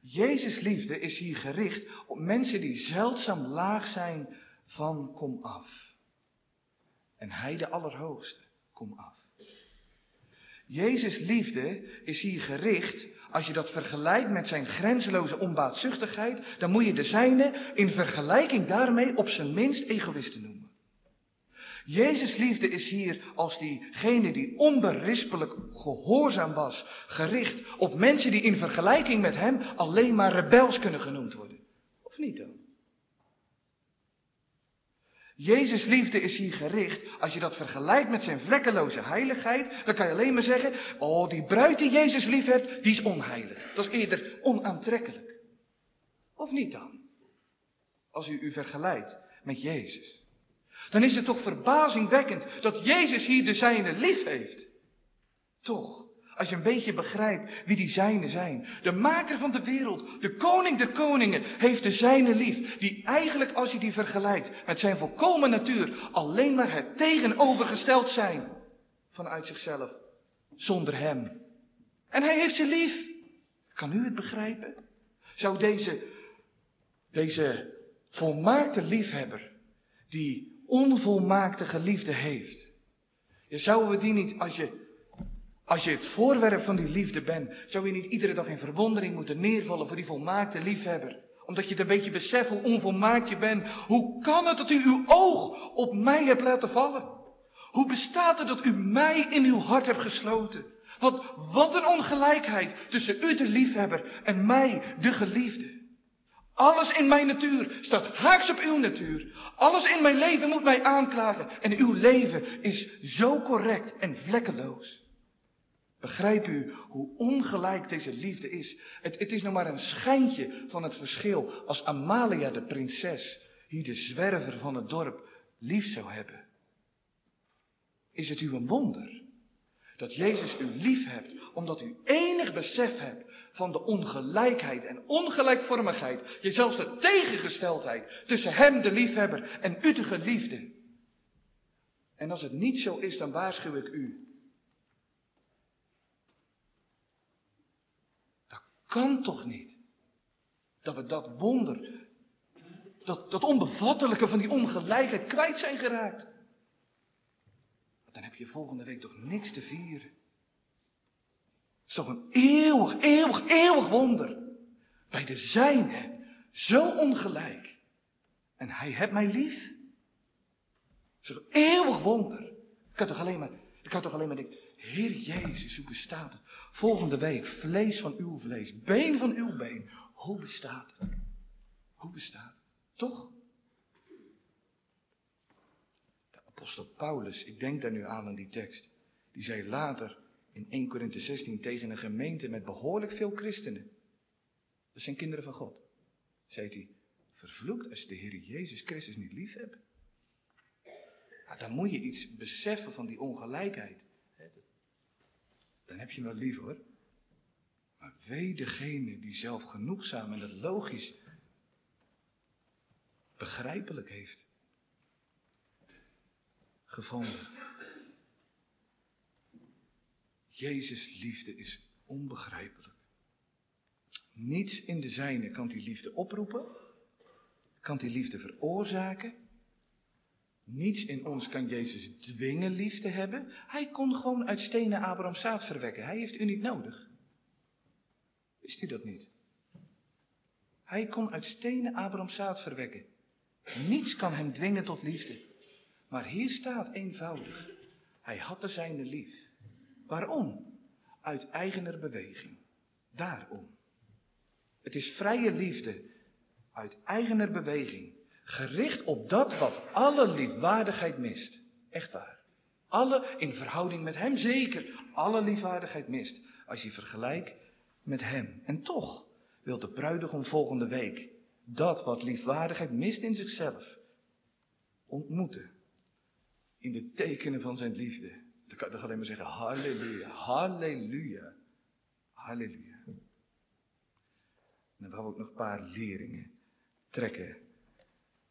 Jezus' liefde is hier gericht op mensen die zeldzaam laag zijn van kom af. En hij de Allerhoogste, kom af. Jezus' liefde is hier gericht, als je dat vergelijkt met zijn grenzeloze onbaatzuchtigheid, dan moet je de zijne in vergelijking daarmee op zijn minst egoïsten noemen. Jezus' liefde is hier als diegene die onberispelijk gehoorzaam was, gericht op mensen die in vergelijking met hem alleen maar rebels kunnen genoemd worden. Of niet dan? Jezus' liefde is hier gericht. Als je dat vergelijkt met zijn vlekkeloze heiligheid, dan kan je alleen maar zeggen: Oh, die bruid die Jezus lief hebt, die is onheilig. Dat is eerder onaantrekkelijk. Of niet dan? Als u u vergelijkt met Jezus dan is het toch verbazingwekkend dat Jezus hier de zijne lief heeft. Toch, als je een beetje begrijpt wie die zijne zijn. De maker van de wereld, de koning der koningen, heeft de zijne lief. Die eigenlijk, als je die vergelijkt met zijn volkomen natuur, alleen maar het tegenovergesteld zijn vanuit zichzelf, zonder hem. En hij heeft ze lief. Kan u het begrijpen? Zou deze, deze volmaakte liefhebber, die onvolmaakte geliefde heeft. Je zouden we die niet, als je, als je het voorwerp van die liefde bent, zou je niet iedere dag in verwondering moeten neervallen voor die volmaakte liefhebber. Omdat je het een beetje beseft hoe onvolmaakt je bent. Hoe kan het dat u uw oog op mij hebt laten vallen? Hoe bestaat het dat u mij in uw hart hebt gesloten? Wat, wat een ongelijkheid tussen u de liefhebber en mij de geliefde. Alles in mijn natuur staat haaks op uw natuur. Alles in mijn leven moet mij aanklagen. En uw leven is zo correct en vlekkeloos. Begrijp u hoe ongelijk deze liefde is? Het, het is nog maar een schijntje van het verschil als Amalia de prinses hier de zwerver van het dorp lief zou hebben. Is het u een wonder dat Jezus u lief hebt, omdat u enig besef hebt van de ongelijkheid en ongelijkvormigheid, je zelfs de tegengesteldheid tussen Hem, de liefhebber, en u, de geliefde. En als het niet zo is, dan waarschuw ik u. Dat kan toch niet? Dat we dat wonder, dat, dat onbevattelijke van die ongelijkheid kwijt zijn geraakt dan heb je volgende week toch niks te vieren. Het is toch een eeuwig, eeuwig, eeuwig wonder. Bij de zijne, zo ongelijk. En hij hebt mij lief. Het is een eeuwig wonder. Ik kan toch alleen maar, ik kan toch alleen maar denken, Heer Jezus, hoe bestaat het? Volgende week, vlees van uw vlees, been van uw been. Hoe bestaat het? Hoe bestaat het? Toch? De apostel Paulus, ik denk daar nu aan in die tekst, die zei later in 1 Korinthe 16 tegen een gemeente met behoorlijk veel christenen. Dat zijn kinderen van God. Zei hij, vervloekt als je de Heer Jezus Christus niet lief hebt. Nou, dan moet je iets beseffen van die ongelijkheid. Dan heb je hem wel lief hoor. Maar wee degene die zelf genoegzaam en dat logisch begrijpelijk heeft gevonden. Jezus' liefde is onbegrijpelijk. Niets in de zijne kan die liefde oproepen, kan die liefde veroorzaken. Niets in ons kan Jezus dwingen lief te hebben. Hij kon gewoon uit stenen Abraham zaad verwekken. Hij heeft u niet nodig. Wist u dat niet? Hij kon uit stenen Abraham zaad verwekken. Niets kan hem dwingen tot liefde. Maar hier staat eenvoudig. Hij had de zijne lief. Waarom? Uit eigener beweging. Daarom. Het is vrije liefde. Uit eigener beweging. Gericht op dat wat alle liefwaardigheid mist. Echt waar. Alle in verhouding met hem zeker. Alle liefwaardigheid mist. Als je vergelijkt met hem. En toch wil de bruidegom volgende week dat wat liefwaardigheid mist in zichzelf ontmoeten. In de tekenen van zijn liefde. Dan kan ik alleen maar zeggen, halleluja, halleluja, halleluja. En dan wou ik nog een paar leringen trekken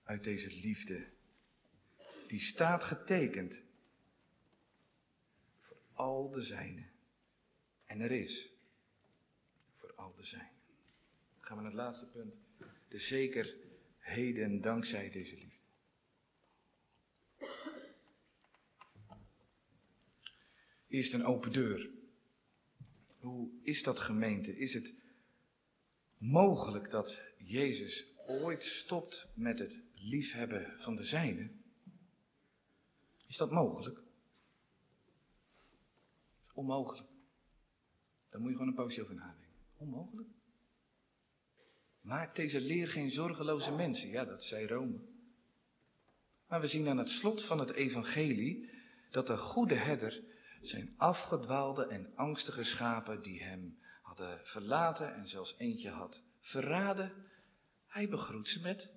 uit deze liefde. Die staat getekend voor al de zijnen. En er is voor al de zijnen. Dan gaan we naar het laatste punt. De zekerheden dankzij deze liefde. Eerst een open deur. Hoe is dat gemeente? Is het mogelijk dat Jezus ooit stopt met het liefhebben van de zijne? Is dat mogelijk? Onmogelijk. Daar moet je gewoon een poosje over nadenken. Onmogelijk. Maak deze leer geen zorgeloze mensen. Ja, dat zei Rome. Maar we zien aan het slot van het evangelie dat de goede herder zijn afgedwaalde en angstige schapen die hem hadden verlaten en zelfs eentje had verraden, hij begroet ze met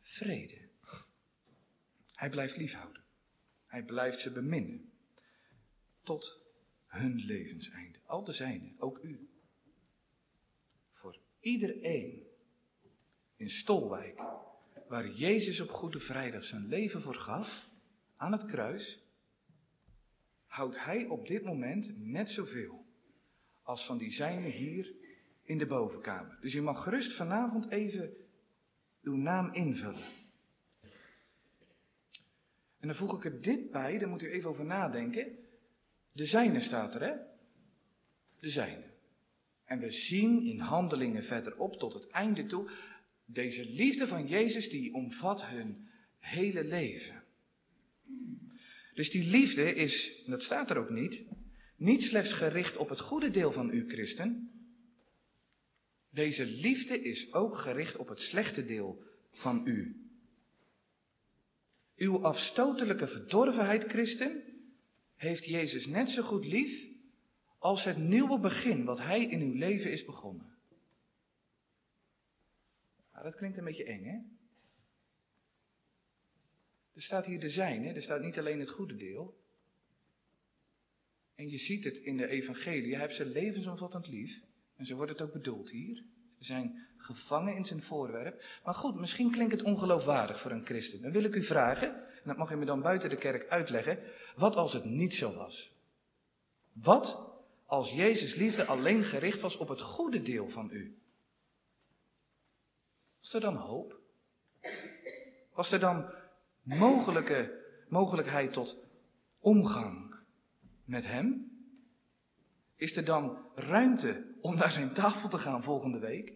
vrede. Hij blijft liefhouden. Hij blijft ze beminnen. Tot hun levenseinde. Al de zijne, ook u. Voor iedereen in Stolwijk, waar Jezus op Goede Vrijdag zijn leven voor gaf, aan het kruis, houdt hij op dit moment net zoveel als van die zijnen hier in de bovenkamer. Dus u mag gerust vanavond even uw naam invullen. En dan voeg ik er dit bij, daar moet u even over nadenken. De zijne staat er, hè? De zijne. En we zien in handelingen verderop tot het einde toe, deze liefde van Jezus die omvat hun hele leven. Dus die liefde is, dat staat er ook niet, niet slechts gericht op het goede deel van u, christen. Deze liefde is ook gericht op het slechte deel van u. Uw afstotelijke verdorvenheid, christen, heeft Jezus net zo goed lief als het nieuwe begin wat Hij in uw leven is begonnen. Nou, dat klinkt een beetje eng, hè? Er staat hier de zijne, er staat niet alleen het goede deel. En je ziet het in de evangelie, hij heeft ze levensomvattend lief. En zo wordt het ook bedoeld hier. Ze zijn gevangen in zijn voorwerp. Maar goed, misschien klinkt het ongeloofwaardig voor een christen. Dan wil ik u vragen, en dat mag u me dan buiten de kerk uitleggen, wat als het niet zo was? Wat als Jezus liefde alleen gericht was op het goede deel van u? Was er dan hoop? Was er dan mogelijke, mogelijkheid tot omgang met Hem? Is er dan ruimte om naar zijn tafel te gaan volgende week?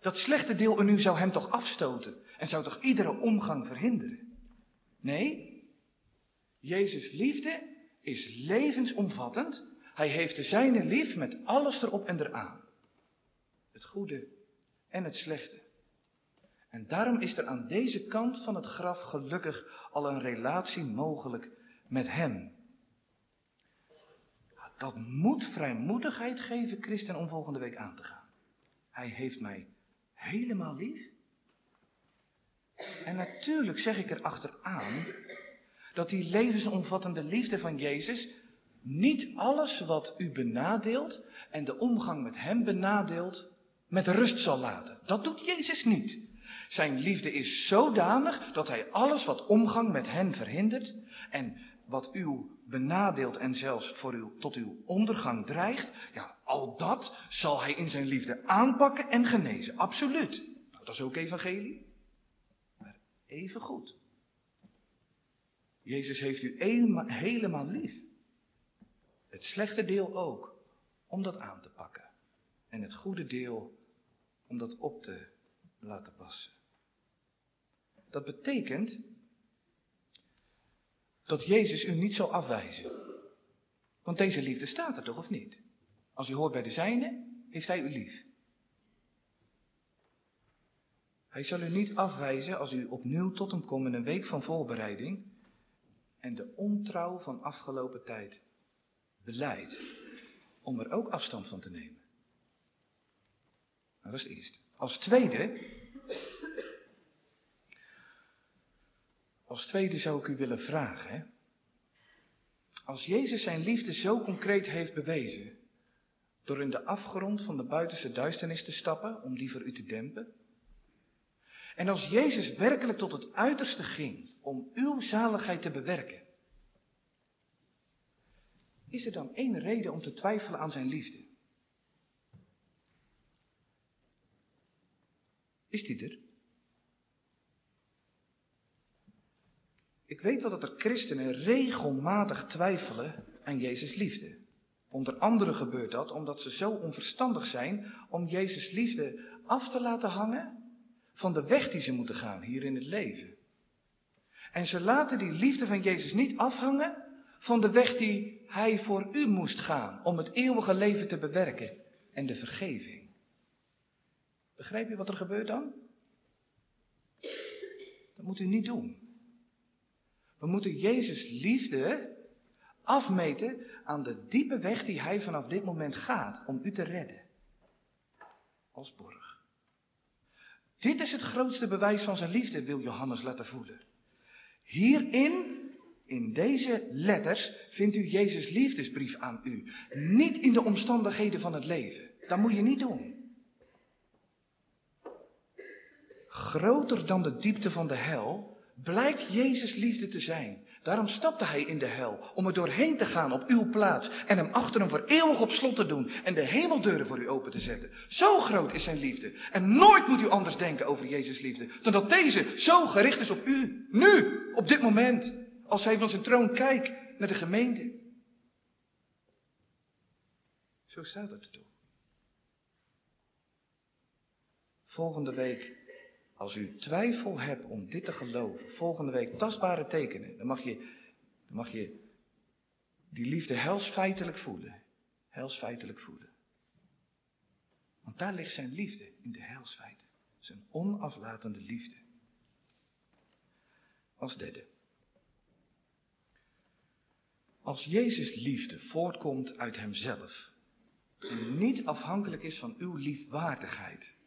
Dat slechte deel in u zou Hem toch afstoten en zou toch iedere omgang verhinderen? Nee, Jezus' liefde is levensomvattend. Hij heeft de zijne lief met alles erop en eraan. Het goede en het slechte. En daarom is er aan deze kant van het graf gelukkig al een relatie mogelijk met Hem. Dat moet vrijmoedigheid geven, christen, om volgende week aan te gaan. Hij heeft mij helemaal lief. En natuurlijk zeg ik er achteraan dat die levensomvattende liefde van Jezus niet alles wat u benadeelt en de omgang met Hem benadeelt, met rust zal laten. Dat doet Jezus niet. Zijn liefde is zodanig dat Hij alles wat omgang met hen verhindert en wat u benadeelt en zelfs voor u, tot uw ondergang dreigt, ja, al dat zal Hij in zijn liefde aanpakken en genezen. Absoluut. Nou, dat is ook evangelie. Maar even goed. Jezus heeft u helemaal lief. Het slechte deel ook, om dat aan te pakken. En het goede deel, om dat op te laten passen. Dat betekent dat Jezus u niet zal afwijzen. Want deze liefde staat er toch of niet? Als u hoort bij de zijne, heeft hij u lief. Hij zal u niet afwijzen als u opnieuw tot hem komt in een week van voorbereiding en de ontrouw van afgelopen tijd beleidt om er ook afstand van te nemen. Nou, dat is het eerste. Als tweede, als tweede zou ik u willen vragen, als Jezus zijn liefde zo concreet heeft bewezen, door in de afgrond van de buitenste duisternis te stappen om die voor u te dempen, en als Jezus werkelijk tot het uiterste ging om uw zaligheid te bewerken, is er dan één reden om te twijfelen aan zijn liefde? Is die er? Ik weet wel dat er christenen regelmatig twijfelen aan Jezus' liefde. Onder andere gebeurt dat omdat ze zo onverstandig zijn om Jezus' liefde af te laten hangen van de weg die ze moeten gaan hier in het leven. En ze laten die liefde van Jezus niet afhangen van de weg die Hij voor u moest gaan om het eeuwige leven te bewerken en de vergeving. Begrijp je wat er gebeurt dan? Dat moet u niet doen. We moeten Jezus liefde afmeten aan de diepe weg die Hij vanaf dit moment gaat om u te redden. Als borg. Dit is het grootste bewijs van zijn liefde, wil Johannes laten voelen. Hierin, in deze letters, vindt u Jezus' liefdesbrief aan u. Niet in de omstandigheden van het leven. Dat moet je niet doen. Groter dan de diepte van de hel blijkt Jezus liefde te zijn. Daarom stapte hij in de hel, om er doorheen te gaan op uw plaats en hem achter hem voor eeuwig op slot te doen en de hemeldeuren voor u open te zetten. Zo groot is zijn liefde. En nooit moet u anders denken over Jezus liefde, dan dat deze zo gericht is op u. Nu, op dit moment, als hij van zijn troon kijkt naar de gemeente. Zo staat het er toch. Volgende week als u twijfel hebt om dit te geloven, volgende week tastbare tekenen, dan mag je, dan mag je die liefde helsfeitelijk voelen. Helsfeitelijk voelen. Want daar ligt zijn liefde in de helsfeiten. Zijn onaflatende liefde. Als derde. Als Jezus liefde voortkomt uit hemzelf en niet afhankelijk is van uw liefwaardigheid,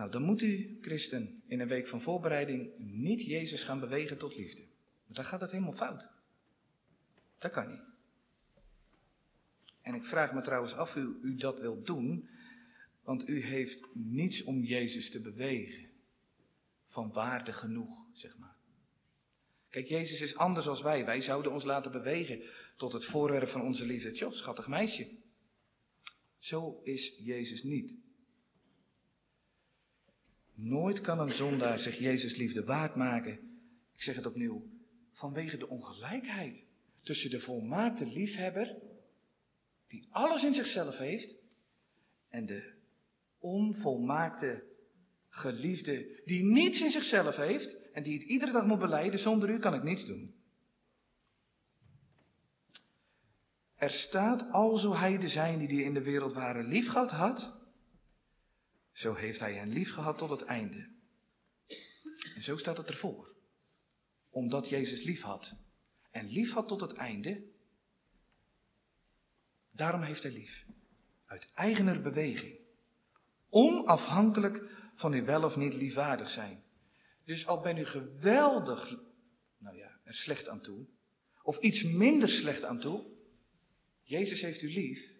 nou, dan moet u, christen, in een week van voorbereiding niet Jezus gaan bewegen tot liefde. Want dan gaat het helemaal fout. Dat kan niet. En ik vraag me trouwens af u, u dat wilt doen, want u heeft niets om Jezus te bewegen. Van waarde genoeg, zeg maar. Kijk, Jezus is anders als wij. Wij zouden ons laten bewegen tot het voorwerp van onze liefde. Tjoh, schattig meisje. Zo is Jezus niet. Nooit kan een zondaar zich Jezus liefde waard maken. Ik zeg het opnieuw. Vanwege de ongelijkheid tussen de volmaakte liefhebber, die alles in zichzelf heeft, en de onvolmaakte geliefde, die niets in zichzelf heeft en die het iedere dag moet beleiden, zonder u kan ik niets doen. Er staat, alzo hij de zijnen die in de wereld waren lief gehad had, zo heeft hij hen lief gehad tot het einde. En zo staat het ervoor. Omdat Jezus lief had. En lief had tot het einde. Daarom heeft hij lief. Uit eigener beweging. Onafhankelijk van u wel of niet liefwaardig zijn. Dus al ben u geweldig, nou ja, er slecht aan toe. Of iets minder slecht aan toe. Jezus heeft u lief.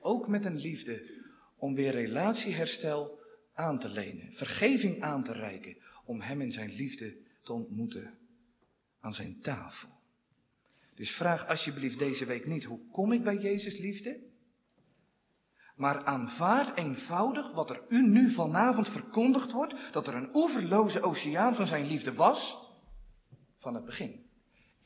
Ook met een liefde om weer relatieherstel aan te lenen, vergeving aan te reiken, om Hem in Zijn liefde te ontmoeten aan Zijn tafel. Dus vraag alsjeblieft deze week niet, hoe kom ik bij Jezus liefde? Maar aanvaard eenvoudig wat er u nu vanavond verkondigd wordt, dat er een oeverloze oceaan van Zijn liefde was, van het begin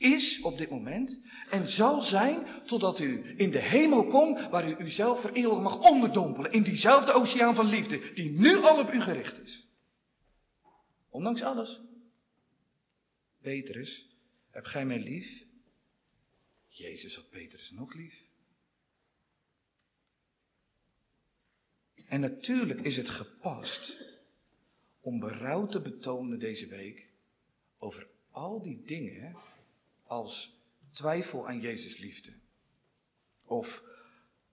is op dit moment en zal zijn totdat u in de hemel komt waar u uzelf voor eeuwig mag onderdompelen in diezelfde oceaan van liefde die nu al op u gericht is. Ondanks alles. Petrus, heb gij mij lief? Jezus had Petrus nog lief. En natuurlijk is het gepast om berouw te betonen deze week over al die dingen als twijfel aan Jezus liefde. Of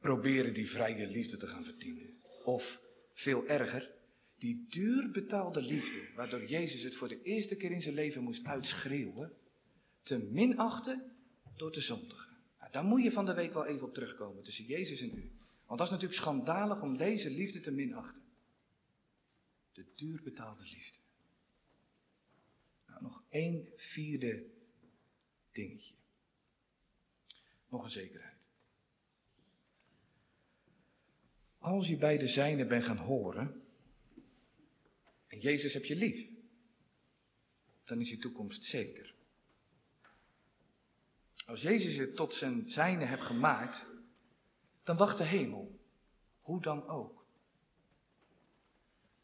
proberen die vrije liefde te gaan verdienen. Of veel erger, die duur betaalde liefde, waardoor Jezus het voor de eerste keer in zijn leven moest uitschreeuwen, te minachten door te zondigen. Nou, daar moet je van de week wel even op terugkomen tussen Jezus en u. Want dat is natuurlijk schandalig om deze liefde te minachten. De duur betaalde liefde. Nou, nog één vierde dingetje. Nog een zekerheid. Als je bij de zijne bent gaan horen, en Jezus heb je lief, dan is je toekomst zeker. Als Jezus je tot zijn zijne hebt gemaakt, dan wacht de hemel, hoe dan ook.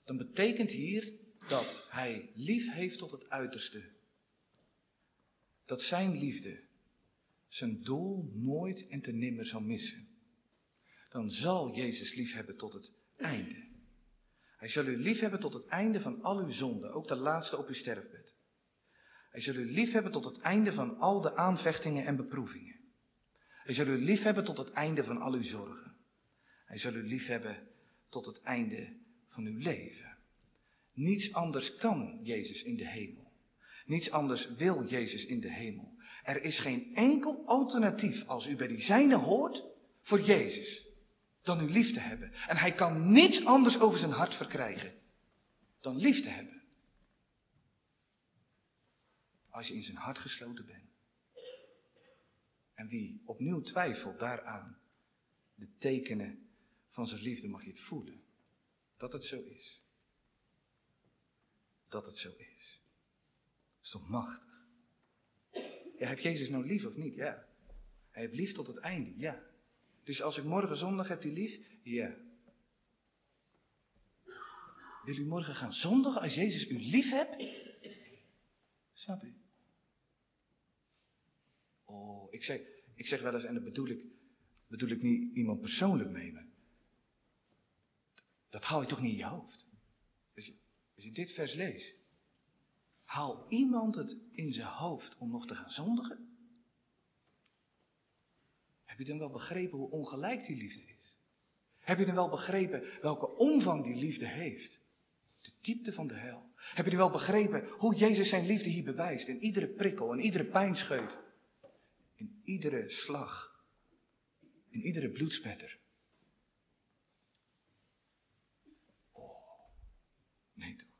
Dan betekent hier dat hij lief heeft tot het uiterste dat zijn liefde zijn doel nooit en te nimmer zal missen. Dan zal Jezus liefhebben tot het einde. Hij zal u liefhebben tot het einde van al uw zonden, ook de laatste op uw sterfbed. Hij zal u liefhebben tot het einde van al de aanvechtingen en beproevingen. Hij zal u liefhebben tot het einde van al uw zorgen. Hij zal u liefhebben tot het einde van uw leven. Niets anders kan Jezus in de hemel. Niets anders wil Jezus in de hemel. Er is geen enkel alternatief als u bij die zijne hoort voor Jezus dan uw lief te hebben. En hij kan niets anders over zijn hart verkrijgen dan lief te hebben. Als je in zijn hart gesloten bent. En wie opnieuw twijfelt daaraan, de tekenen van zijn liefde mag je het voelen. Dat het zo is. Dat het zo is is toch machtig? Ja, heb Jezus nou lief of niet? Ja. Hij heeft lief tot het einde, ja. Dus als ik morgen zondag heb u lief? Ja. Wil u morgen gaan zondigen als Jezus u lief hebt? Snap u? Oh, ik zeg, ik zeg wel eens, en dat bedoel ik, bedoel ik niet iemand persoonlijk mee, maar dat haal je toch niet in je hoofd. Als als je dit vers leest, Haal iemand het in zijn hoofd om nog te gaan zondigen? Heb je dan wel begrepen hoe ongelijk die liefde is? Heb je dan wel begrepen welke omvang die liefde heeft? De diepte van de hel. Heb je dan wel begrepen hoe Jezus zijn liefde hier bewijst? In iedere prikkel, in iedere pijnscheut. In iedere slag. In iedere bloedspetter. Oh, nee toch.